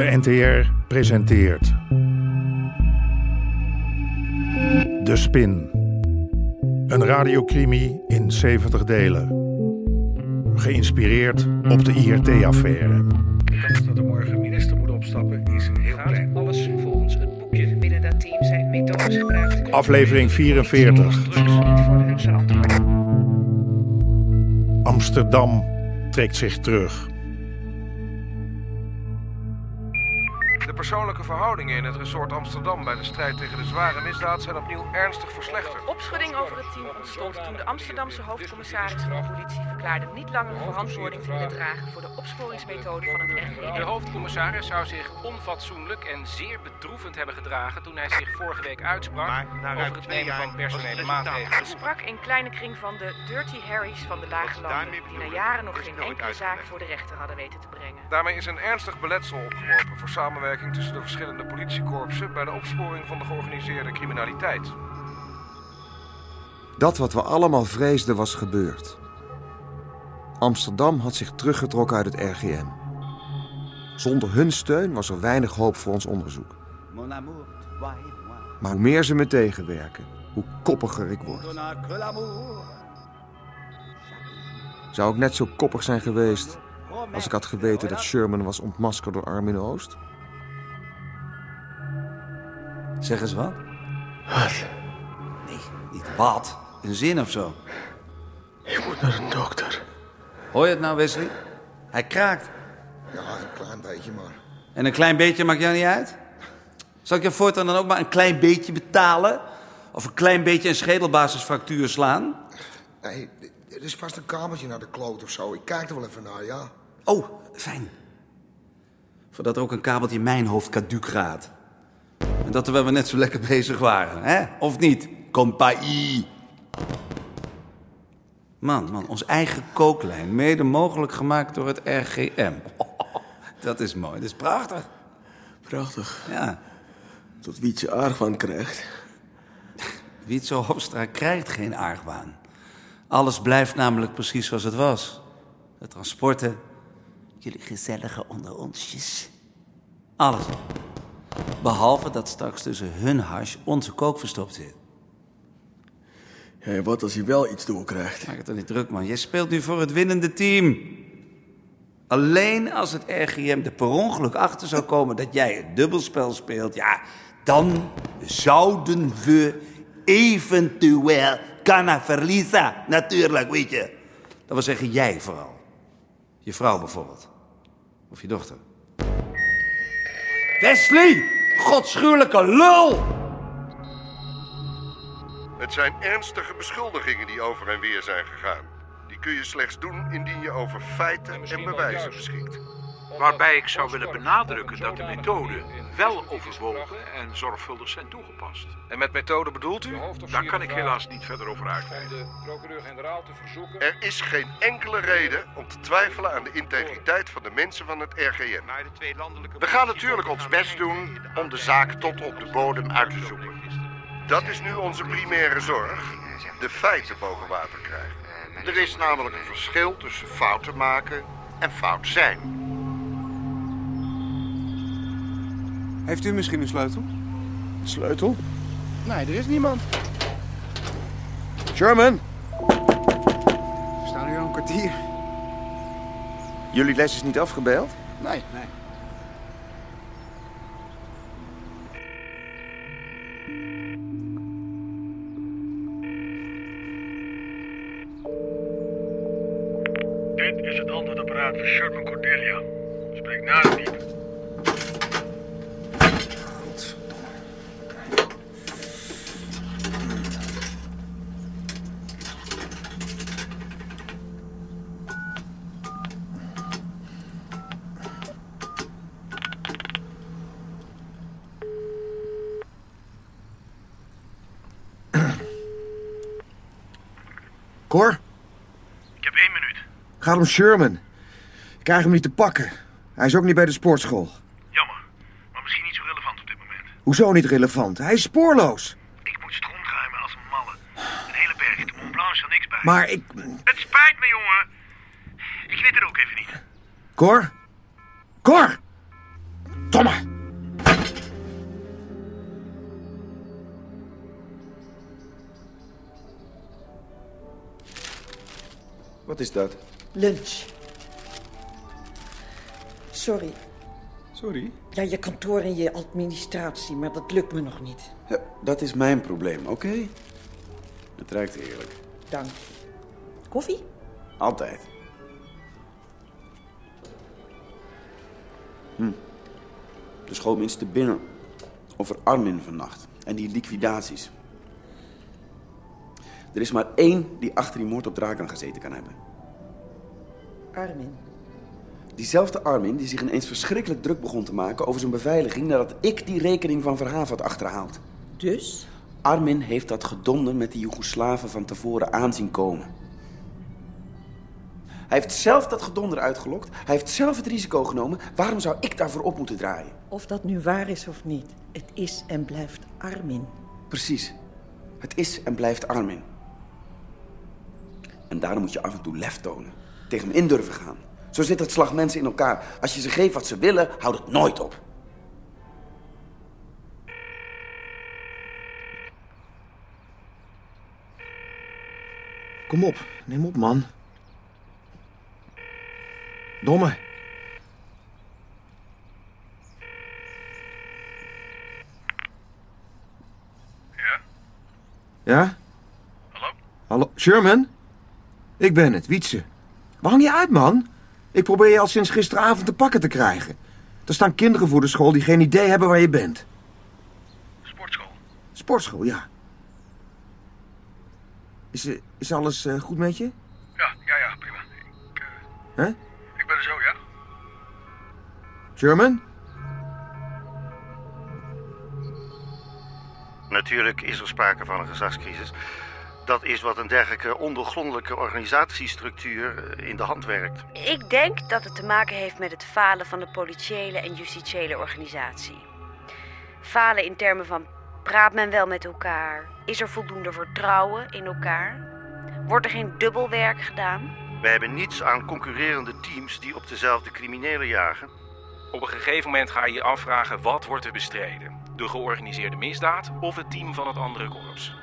De NTR presenteert. De Spin. Een radiocrimi in 70 delen. Geïnspireerd op de IRT-affaire. De kans dat er morgen minister moet opstappen is heel klein. Alles volgens het boekje. Binnen dat team zijn methodes gebruikt. Aflevering 44. Drugs niet voor hun zijn antwoord. Amsterdam trekt zich terug. Persoonlijke verhoudingen in het resort Amsterdam bij de strijd tegen de zware misdaad zijn opnieuw ernstig verslechterd. Opschudding over het team ontstond toen de Amsterdamse hoofdcommissaris van politie verklaarde niet langer verantwoording te willen dragen voor de opsporingsmethode van het De RGM. hoofdcommissaris zou zich onfatsoenlijk en zeer bedroevend hebben gedragen toen hij zich vorige week uitsprak over het nemen van personele maatregelen. sprak in kleine kring van de Dirty Harrys van de Lage Landen, die na jaren nog geen enkele zaak voor de rechter hadden weten te brengen. Daarmee is een ernstig beletsel opgeworpen voor samenwerking tussen de verschillende politiekorpsen bij de opsporing van de georganiseerde criminaliteit. Dat wat we allemaal vreesden was gebeurd. Amsterdam had zich teruggetrokken uit het RGM. Zonder hun steun was er weinig hoop voor ons onderzoek. Maar hoe meer ze me tegenwerken, hoe koppiger ik word. Zou ik net zo koppig zijn geweest als ik had geweten dat Sherman was ontmaskerd door Armin Oost? Zeg eens wat. Wat? Nee, niet wat. Een zin of zo. Ik moet naar een dokter. Hoor je het nou, Wesley? Hij kraakt. Ja, een klein beetje maar. En een klein beetje maakt jou niet uit? Zal ik je voortaan dan ook maar een klein beetje betalen? Of een klein beetje een schedelbasisfractuur slaan? Nee, er is vast een kamertje naar de kloot of zo. Ik kijk er wel even naar, ja. Oh, fijn. Voordat er ook een kabeltje in mijn hoofd caduc gaat. En dat terwijl we net zo lekker bezig waren, hè? Of niet? Compagnie. Man, man, ons eigen kooklijn. Mede mogelijk gemaakt door het RGM. dat is mooi, dat is prachtig. Prachtig. Ja, Tot Wietse argwaan krijgt. Wietse Hofstra krijgt geen argwaan. Alles blijft namelijk precies zoals het was. De transporten, jullie gezellige onder onsjes. Alles. Behalve dat straks tussen hun hash onze kook verstopt zit. Ja, wat als hij wel iets doorkrijgt? Maak het dan niet druk, man. Jij speelt nu voor het winnende team. Alleen als het RGM er per ongeluk achter zou komen dat jij het dubbelspel speelt, ja, dan zouden we eventueel kunnen verliezen. Natuurlijk, weet je. Dat wil zeggen jij vooral. Je vrouw bijvoorbeeld. Of je dochter. Wesley! Godschuwelijke lul! Het zijn ernstige beschuldigingen die over en weer zijn gegaan. Die kun je slechts doen indien je over feiten en bewijzen beschikt. Waarbij ik zou willen benadrukken dat de methoden wel overwogen en zorgvuldig zijn toegepast. En met methode bedoelt u? Daar kan ik helaas niet verder over uitweiden. Er is geen enkele reden om te twijfelen aan de integriteit van de mensen van het RGM. We gaan natuurlijk ons best doen om de zaak tot op de bodem uit te zoeken. Dat is nu onze primaire zorg. De feiten boven water krijgen. Er is namelijk een verschil tussen fouten maken en fout zijn. Heeft u misschien een sleutel? Sleutel? Nee, er is niemand. Sherman! We staan nu al een kwartier. Jullie les is niet afgebeeld? Nee. Nee. Dit is het antwoordapparaat van Sherman Cordelia. Spreek na het diep. Cor, Ik heb één minuut. gaat om Sherman. Ik krijg hem niet te pakken. Hij is ook niet bij de sportschool. Jammer, maar misschien niet zo relevant op dit moment. Hoezo niet relevant? Hij is spoorloos. Ik moet stroomruimen als een malle. Een hele berg, de Mont Blanc is er niks bij. Maar ik... Het spijt me, jongen. Ik weet het ook even niet. Cor? Cor! Domme! Wat is dat? Lunch. Sorry. Sorry? Ja, je kantoor en je administratie, maar dat lukt me nog niet. Ja, dat is mijn probleem, oké? Het ruikt heerlijk. Dank je. Koffie? Altijd. Hm. Iets te binnen over Armin vannacht en die liquidaties. Er is maar één die achter die moord op Draken gezeten kan hebben. Armin. Diezelfde Armin die zich ineens verschrikkelijk druk begon te maken over zijn beveiliging nadat ik die rekening van Verhaaf had achterhaald. Dus? Armin heeft dat gedonder met die Joegoslaven van tevoren aanzien komen. Hij heeft zelf dat gedonder uitgelokt. Hij heeft zelf het risico genomen. Waarom zou ik daarvoor op moeten draaien? Of dat nu waar is of niet, het is en blijft Armin. Precies. Het is en blijft Armin. En daarom moet je af en toe lef tonen. Tegen hem in durven gaan. Zo zit het slag mensen in elkaar. Als je ze geeft wat ze willen, houdt het nooit op. Kom op, neem op, man. Domme. Ja? Ja? Hallo? Hallo, Sherman? Ik ben het, Wietse. Waar hang je uit, man? Ik probeer je al sinds gisteravond te pakken te krijgen. Er staan kinderen voor de school die geen idee hebben waar je bent. Sportschool. Sportschool, ja. Is, eh, is alles eh, goed met je? Ja, ja, ja, prima. Ik, Hè? ik ben er zo, ja? Sherman? Natuurlijk is er sprake van een gezagscrisis. Dat is wat een dergelijke ondergrondelijke organisatiestructuur eh, in de hand werkt. Ik denk dat het te maken heeft met het falen van de politiële en justitiële organisatie. Falen in termen van praat men wel met elkaar? Is er voldoende vertrouwen in elkaar? Wordt er geen dubbelwerk gedaan? Wij hebben niets aan concurrerende teams die op dezelfde criminelen jagen. Op een gegeven moment ga je je afvragen wat wordt er bestreden. De georganiseerde misdaad of het team van het andere korps.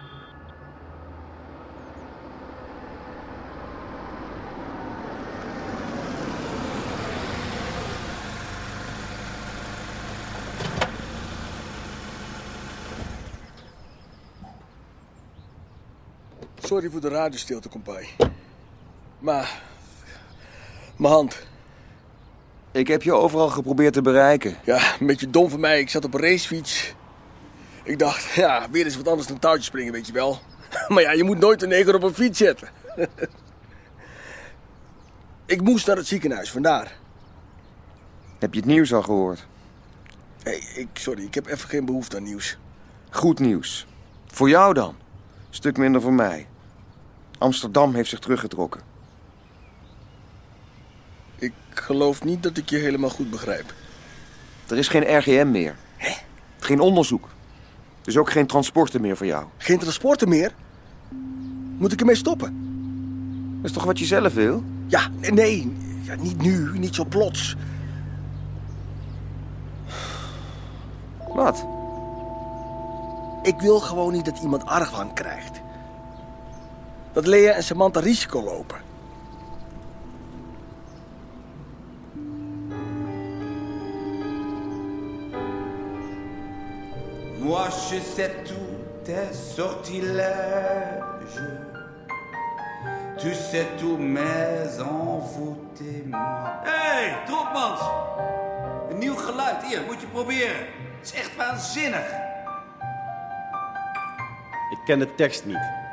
Sorry voor de radiostilte, kompai. Maar... Mijn hand. Ik heb je overal geprobeerd te bereiken. Ja, een beetje dom van mij. Ik zat op een racefiets. Ik dacht, ja, weer eens wat anders dan touwtjes springen, weet je wel. Maar ja, je moet nooit een neger op een fiets zetten. ik moest naar het ziekenhuis, vandaar. Heb je het nieuws al gehoord? Hey, ik, sorry, ik heb even geen behoefte aan nieuws. Goed nieuws. Voor jou dan. Stuk minder voor mij. Amsterdam heeft zich teruggetrokken. Ik geloof niet dat ik je helemaal goed begrijp. Er is geen RGM meer. Hè? Geen onderzoek. Dus ook geen transporten meer voor jou. Geen transporten meer? Moet ik ermee stoppen? Dat is toch wat je zelf wil? Ja, nee, nee. Ja, niet nu, niet zo plots. Wat? Ik wil gewoon niet dat iemand argwaan krijgt. Dat Lea en Samantha risico lopen. Moi je sais tous tes sortilèges. Tu sais tous mes envoûtements. Hé, hey, Tropmans! Een nieuw geluid, hier, moet je proberen. Het is echt waanzinnig. Ik ken de tekst niet.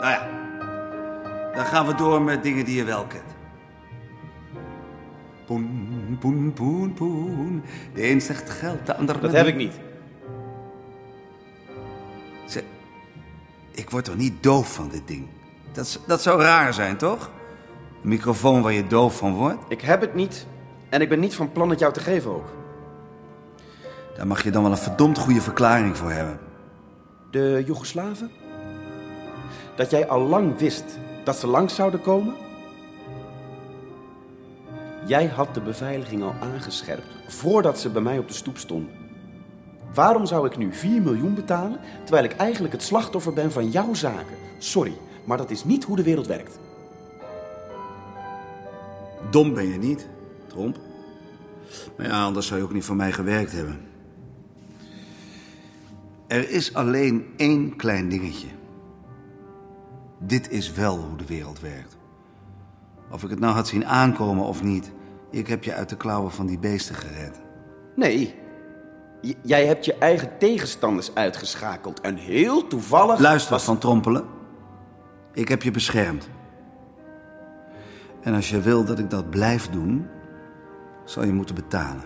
Nou ja. Dan gaan we door met dingen die je wel kent. Poen, poen, poen, poen. De een zegt geld, de ander... Dat heb ik niet. Ze, ik word toch niet doof van dit ding? Dat, dat zou raar zijn, toch? Een microfoon waar je doof van wordt? Ik heb het niet. En ik ben niet van plan het jou te geven ook. Daar mag je dan wel een verdomd goede verklaring voor hebben. De Joegoslaven? Dat jij al lang wist dat ze langs zouden komen? Jij had de beveiliging al aangescherpt voordat ze bij mij op de stoep stonden. Waarom zou ik nu 4 miljoen betalen terwijl ik eigenlijk het slachtoffer ben van jouw zaken? Sorry, maar dat is niet hoe de wereld werkt. Dom ben je niet, Tromp. Maar ja, anders zou je ook niet voor mij gewerkt hebben. Er is alleen één klein dingetje. Dit is wel hoe de wereld werkt. Of ik het nou had zien aankomen of niet, ik heb je uit de klauwen van die beesten gered. Nee, J- jij hebt je eigen tegenstanders uitgeschakeld en heel toevallig... Luister, Van Trompelen. Ik heb je beschermd. En als je wil dat ik dat blijf doen, zal je moeten betalen.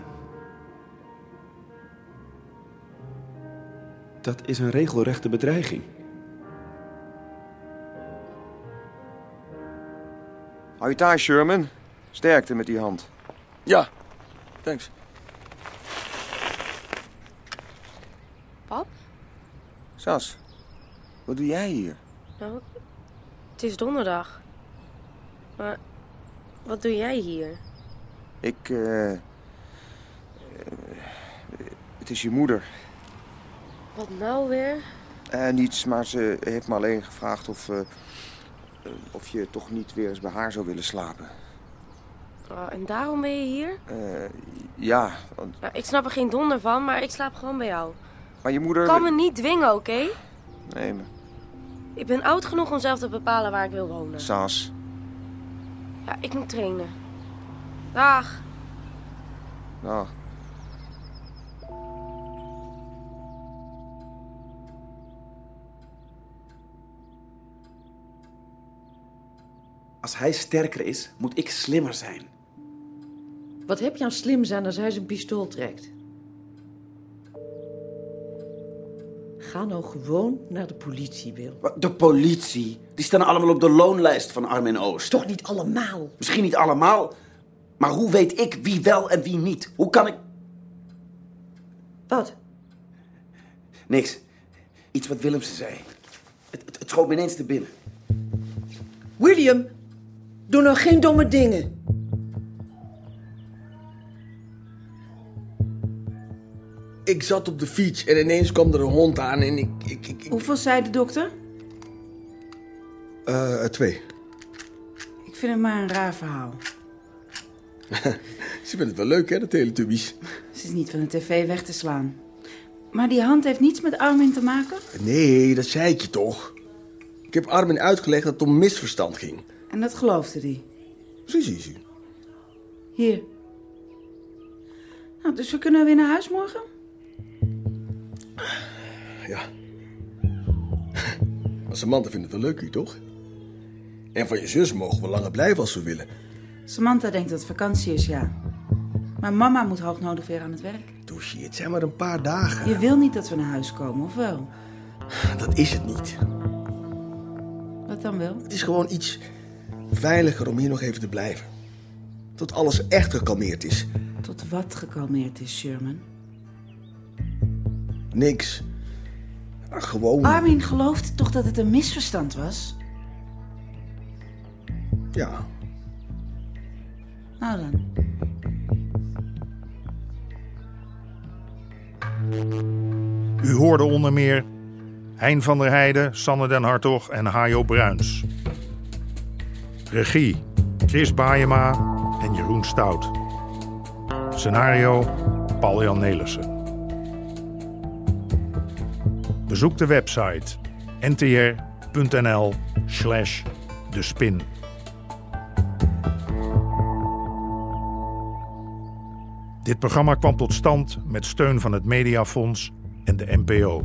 Dat is een regelrechte bedreiging. Hou je thuis, Sherman. Sterkte met die hand. Ja, thanks. Pap? Sas, wat doe jij hier? Nou, het is donderdag. Maar wat doe jij hier? Ik, eh... eh, het is je moeder. Wat nou weer? Eh, niets, maar ze heeft me alleen gevraagd of... eh, of je toch niet weer eens bij haar zou willen slapen. Oh, en daarom ben je hier? Eh, ja, want... Nou, ik snap er geen donder van, maar ik slaap gewoon bij jou. Maar je moeder... Kan me niet dwingen, oké? Nee, maar... Ik ben oud genoeg om zelf te bepalen waar ik wil wonen. Sas. Ja, ik moet trainen. Dag. Nou, Als hij sterker is, moet ik slimmer zijn. Wat heb je aan slim zijn als hij zijn pistool trekt? Ga nou gewoon naar de politie, Wil. De politie, die staan allemaal op de loonlijst van Armin Oost. Toch niet allemaal? Misschien niet allemaal, maar hoe weet ik wie wel en wie niet? Hoe kan ik... Wat? Niks. Iets wat Willemsen zei. Het, het, het schoot me ineens te binnen. William, doe nou geen domme dingen. Ik zat op de fiets en ineens kwam er een hond aan en ik... ik, ik, ik- Hoeveel zei de dokter? Eh, twee. Ik vind het maar een raar verhaal. Ze vinden het wel leuk, hè, de Teletubbies? Ze is niet van de tv weg te slaan. Maar die hand heeft niets met Armin te maken? Nee, dat zei ik je toch? Ik heb Armin uitgelegd dat het om misverstand ging. En dat geloofde hij. Precies. Hier. Nou, dus we kunnen weer naar huis morgen? Ja. Samantha vindt het wel leuk hier, toch? En van je zus mogen we langer blijven als we willen. Samantha denkt dat het vakantie is, ja. Maar mama moet hoognodig weer aan het werk. Douche, het zijn maar een paar dagen. Je wil niet dat we naar huis komen, of wel? Dat is het niet. Wat dan wel? Het is gewoon iets veiliger om hier nog even te blijven. Tot alles echt gekalmeerd is. Tot wat gekalmeerd is, Sherman? Niks. Gewoon. Armin geloofde toch dat het een misverstand was? Ja. Nou dan. U hoorde onder meer Hein van der Heijden, Sanne den Hartog en Hajo Bruins. Regie Chris Baayema en Jeroen Stout. Scenario Paul-Jan Nelissen. Bezoek de website ntr.nl slash de spin. Dit programma kwam tot stand met steun van het Mediafonds en de NPO.